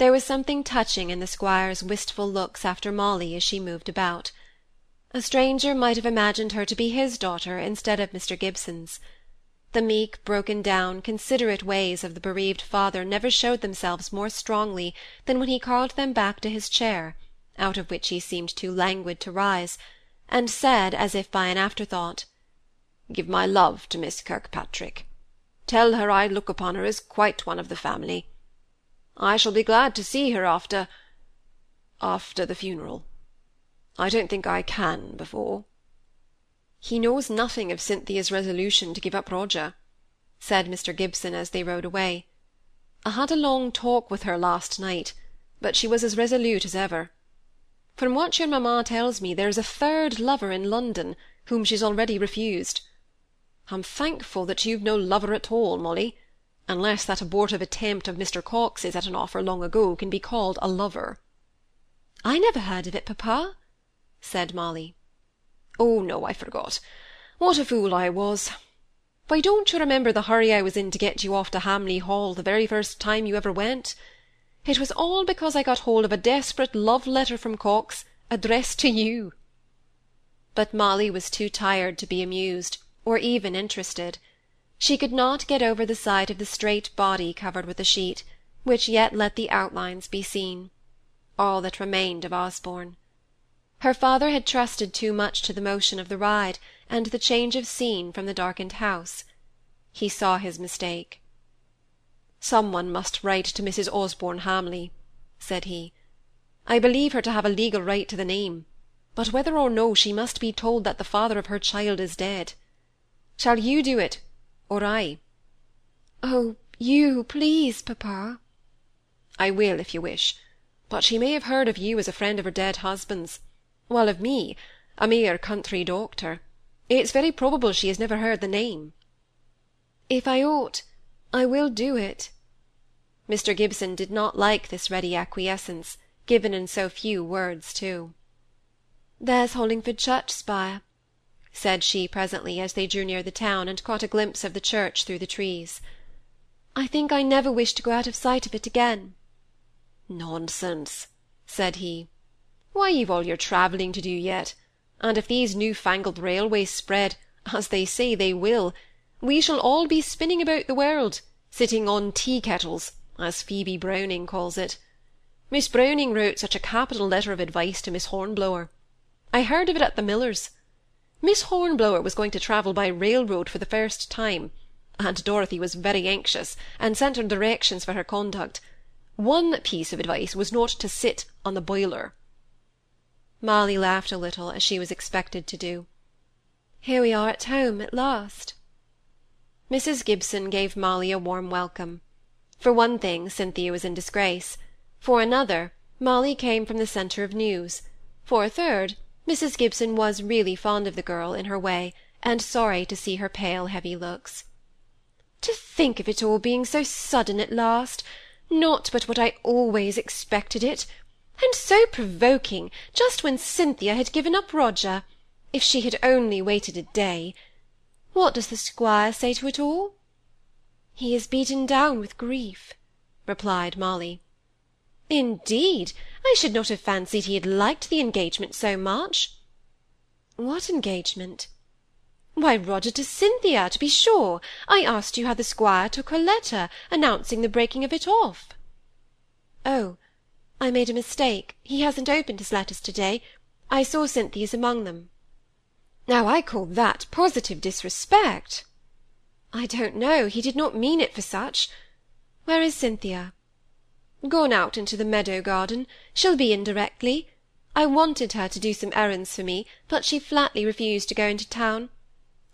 There was something touching in the squire's wistful looks after Molly as she moved about. A stranger might have imagined her to be his daughter instead of Mr. Gibson's. The meek, broken down, considerate ways of the bereaved father never showed themselves more strongly than when he called them back to his chair, out of which he seemed too languid to rise, and said, as if by an afterthought, "Give my love to Miss Kirkpatrick. Tell her I look upon her as quite one of the family. I shall be glad to see her after after the funeral. I don't think I can before." "He knows nothing of Cynthia's resolution to give up Roger," said Mr. Gibson as they rode away. "I had a long talk with her last night, but she was as resolute as ever. From what your mamma tells me, there is a third lover in London, whom she's already refused. I'm thankful that you've no lover at all, Molly unless that abortive attempt of Mr. Coxe's at an offer long ago can be called a lover." "I never heard of it, papa," said Molly. "Oh no, I forgot. What a fool I was! Why, don't you remember the hurry I was in to get you off to Hamley Hall the very first time you ever went? It was all because I got hold of a desperate love letter from Cox, addressed to you." But Molly was too tired to be amused, or even interested. She could not get over the sight of the straight body covered with a sheet, which yet let the outlines be seen all that remained of Osborne. Her father had trusted too much to the motion of the ride, and the change of scene from the darkened house. He saw his mistake. "Some one must write to Mrs. Osborne Hamley," said he. "I believe her to have a legal right to the name, but whether or no she must be told that the father of her child is dead. Shall you do it, or I?" "Oh, you, please, papa." "I will, if you wish. But she may have heard of you as a friend of her dead husband's, while of me, a mere country doctor, it's very probable she has never heard the name." "If I ought, I will do it." Mr. Gibson did not like this ready acquiescence, given in so few words, too. "There's Hollingford church spire said she presently, as they drew near the town, and caught a glimpse of the church through the trees. I think I never wish to go out of sight of it again. Nonsense, said he. Why, you've all your travelling to do yet, and if these new-fangled railways spread, as they say they will, we shall all be spinning about the world, sitting on tea-kettles, as Phoebe Browning calls it. Miss Browning wrote such a capital letter of advice to Miss Hornblower. I heard of it at the miller's. Miss Hornblower was going to travel by railroad for the first time, and Dorothy was very anxious, and sent her directions for her conduct. One piece of advice was not to sit on the boiler. Molly laughed a little, as she was expected to do. Here we are at home at last. Mrs. Gibson gave Molly a warm welcome. For one thing, Cynthia was in disgrace. For another, Molly came from the centre of news. For a third, Mrs. Gibson was really fond of the girl, in her way, and sorry to see her pale, heavy looks. To think of it all being so sudden at last! Not but what I always expected it. And so provoking, just when Cynthia had given up Roger. If she had only waited a day. What does the squire say to it all? He is beaten down with grief, replied Molly. Indeed! I should not have fancied he had liked the engagement so much. What engagement? Why, Roger to Cynthia, to be sure. I asked you how the squire took her letter, announcing the breaking of it off. Oh, I made a mistake. He hasn't opened his letters to-day. I saw Cynthia's among them. Now I call that positive disrespect. I don't know. He did not mean it for such. Where is Cynthia? Gone out into the meadow garden. She'll be in directly. I wanted her to do some errands for me, but she flatly refused to go into town.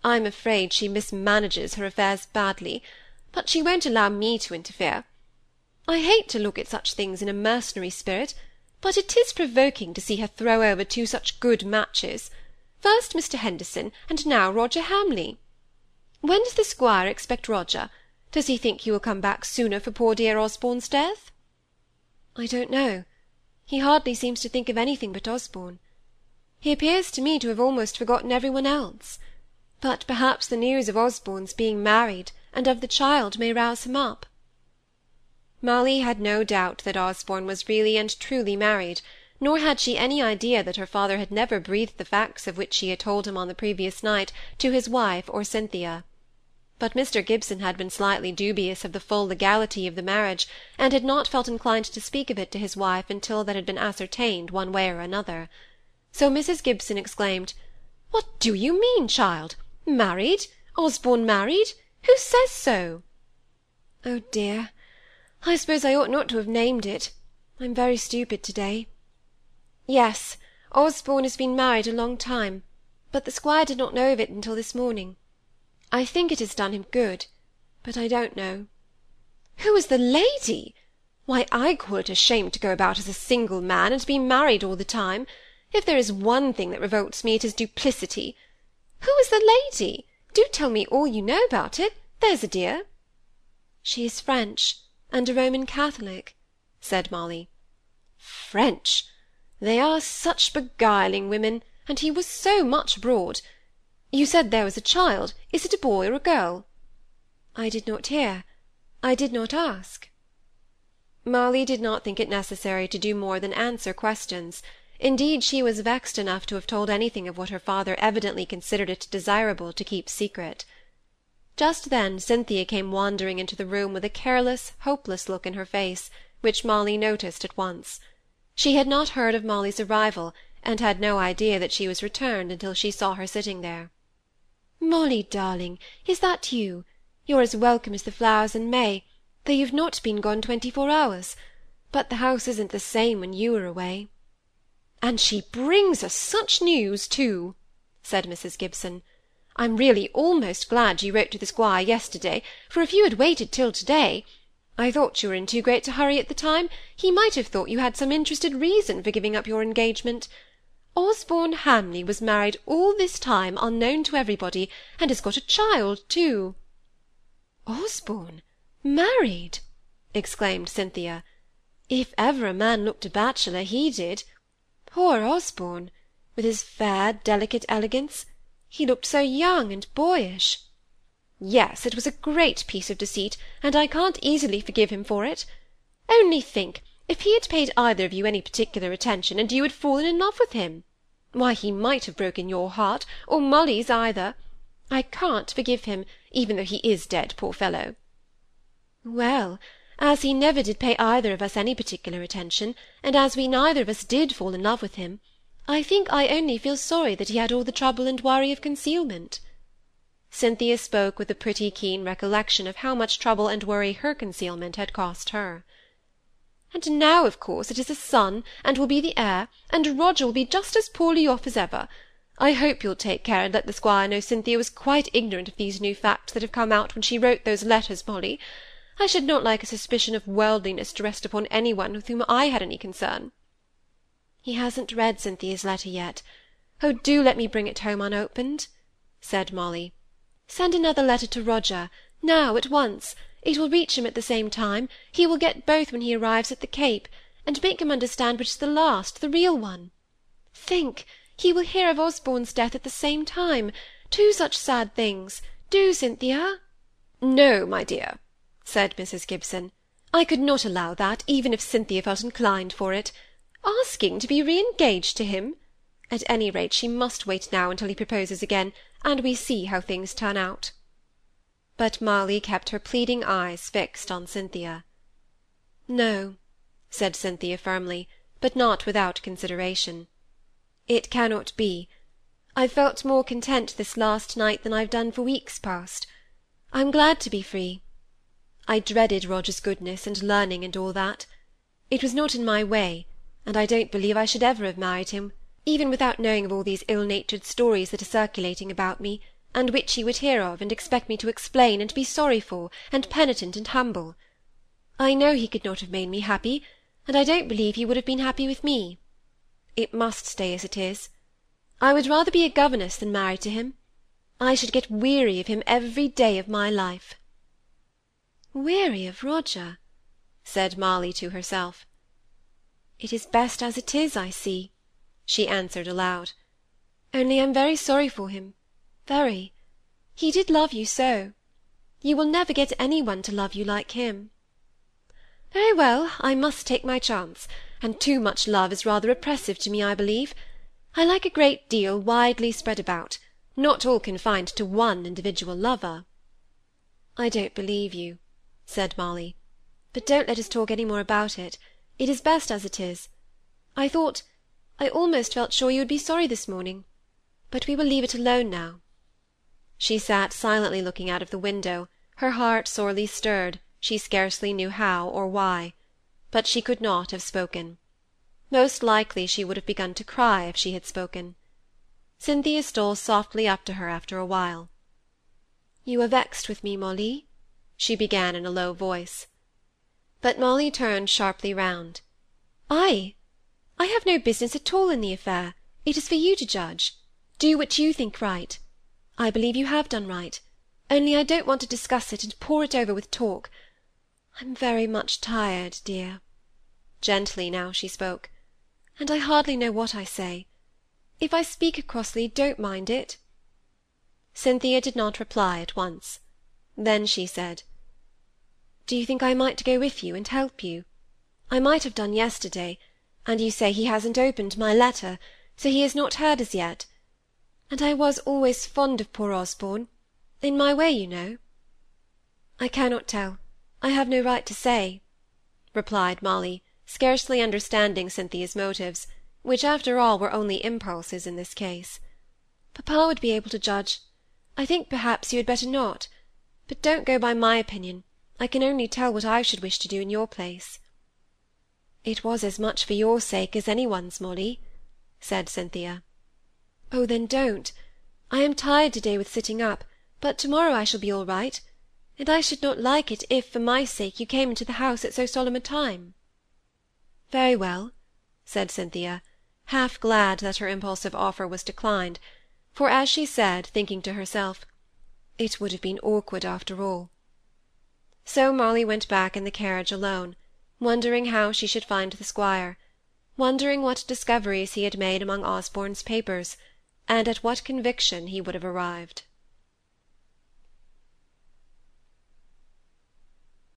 I'm afraid she mismanages her affairs badly, but she won't allow me to interfere. I hate to look at such things in a mercenary spirit, but it is provoking to see her throw over two such good matches, first Mr. Henderson, and now Roger Hamley. When does the squire expect Roger? Does he think he will come back sooner for poor dear Osborne's death? I don't know. He hardly seems to think of anything but Osborne. He appears to me to have almost forgotten every one else. But perhaps the news of Osborne's being married and of the child may rouse him up. Molly had no doubt that Osborne was really and truly married, nor had she any idea that her father had never breathed the facts of which she had told him on the previous night to his wife or Cynthia. But Mr. Gibson had been slightly dubious of the full legality of the marriage, and had not felt inclined to speak of it to his wife until that had been ascertained one way or another. So Mrs. Gibson exclaimed, "What do you mean, child? Married? Osborne married? Who says so?" "Oh dear! I suppose I ought not to have named it. I'm very stupid to-day. Yes, Osborne has been married a long time, but the squire did not know of it until this morning. I think it has done him good, but I don't know. Who is the lady? Why, I call it a shame to go about as a single man, and be married all the time. If there is one thing that revolts me, it is duplicity. Who is the lady? Do tell me all you know about it, there's a dear. She is French, and a Roman Catholic, said Molly. French! They are such beguiling women, and he was so much abroad. You said there was a child. Is it a boy or a girl? I did not hear. I did not ask. Molly did not think it necessary to do more than answer questions. Indeed, she was vexed enough to have told anything of what her father evidently considered it desirable to keep secret. Just then Cynthia came wandering into the room with a careless, hopeless look in her face, which Molly noticed at once. She had not heard of Molly's arrival, and had no idea that she was returned until she saw her sitting there. Molly, darling, is that you? You're as welcome as the flowers in May, though you've not been gone twenty-four hours. But the house isn't the same when you are away. And she brings us such news, too, said Mrs. Gibson. I'm really almost glad you wrote to the squire yesterday, for if you had waited till to-day, I thought you were in too great a hurry at the time, he might have thought you had some interested reason for giving up your engagement. Osborne Hamley was married all this time unknown to everybody, and has got a child too. Osborne married! exclaimed Cynthia. If ever a man looked a bachelor, he did. Poor Osborne! With his fair, delicate elegance. He looked so young and boyish. Yes, it was a great piece of deceit, and I can't easily forgive him for it. Only think, if he had paid either of you any particular attention, and you had fallen in love with him! Why, he might have broken your heart, or Molly's either. I can't forgive him, even though he is dead, poor fellow. Well, as he never did pay either of us any particular attention, and as we neither of us did fall in love with him, I think I only feel sorry that he had all the trouble and worry of concealment. Cynthia spoke with a pretty keen recollection of how much trouble and worry her concealment had cost her. And now, of course, it is a son, and will be the heir, and Roger will be just as poorly off as ever. I hope you'll take care and let the squire know Cynthia was quite ignorant of these new facts that have come out when she wrote those letters, Molly. I should not like a suspicion of worldliness to rest upon any one with whom I had any concern. He hasn't read Cynthia's letter yet. Oh, do let me bring it home unopened, said Molly. Send another letter to Roger, now, at once. It will reach him at the same time. He will get both when he arrives at the Cape, and make him understand which is the last, the real one. Think, he will hear of Osborne's death at the same time. Two such sad things. Do, Cynthia. No, my dear, said Mrs. Gibson. I could not allow that, even if Cynthia felt inclined for it. Asking to be re-engaged to him! At any rate, she must wait now until he proposes again, and we see how things turn out but Molly kept her pleading eyes fixed on Cynthia. No, said Cynthia firmly, but not without consideration. It cannot be. I've felt more content this last night than I've done for weeks past. I'm glad to be free. I dreaded Roger's goodness and learning and all that. It was not in my way, and I don't believe I should ever have married him, even without knowing of all these ill-natured stories that are circulating about me and which he would hear of, and expect me to explain, and be sorry for, and penitent and humble. I know he could not have made me happy, and I don't believe he would have been happy with me. It must stay as it is. I would rather be a governess than married to him. I should get weary of him every day of my life. Weary of Roger, said Molly to herself. It is best as it is, I see, she answered aloud. Only I'm very sorry for him very. He did love you so. You will never get any one to love you like him. Very well, I must take my chance, and too much love is rather oppressive to me, I believe. I like a great deal widely spread about, not all confined to one individual lover. I don't believe you, said Molly. But don't let us talk any more about it. It is best as it is. I thought, I almost felt sure you would be sorry this morning. But we will leave it alone now. She sat silently looking out of the window, her heart sorely stirred, she scarcely knew how or why. But she could not have spoken. Most likely she would have begun to cry if she had spoken. Cynthia stole softly up to her after a while. You are vexed with me, Molly? she began in a low voice. But Molly turned sharply round. I? I have no business at all in the affair. It is for you to judge. Do what you think right. I believe you have done right. Only I don't want to discuss it and pour it over with talk. I'm very much tired, dear. Gently now she spoke. And I hardly know what I say. If I speak crossly, don't mind it. Cynthia did not reply at once. Then she said, Do you think I might go with you and help you? I might have done yesterday, and you say he hasn't opened my letter, so he has not heard as yet. And I was always fond of poor Osborne, in my way, you know. I cannot tell. I have no right to say, replied Molly, scarcely understanding Cynthia's motives, which after all were only impulses in this case. Papa would be able to judge, I think perhaps you had better not. But don't go by my opinion. I can only tell what I should wish to do in your place. It was as much for your sake as any one's, Molly, said Cynthia. Oh, then don't. I am tired to-day with sitting up, but to-morrow I shall be all right, and I should not like it if, for my sake, you came into the house at so solemn a time. Very well, said Cynthia, half glad that her impulsive offer was declined, for as she said, thinking to herself, it would have been awkward after all. So Molly went back in the carriage alone, wondering how she should find the squire, wondering what discoveries he had made among Osborne's papers, and at what conviction he would have arrived.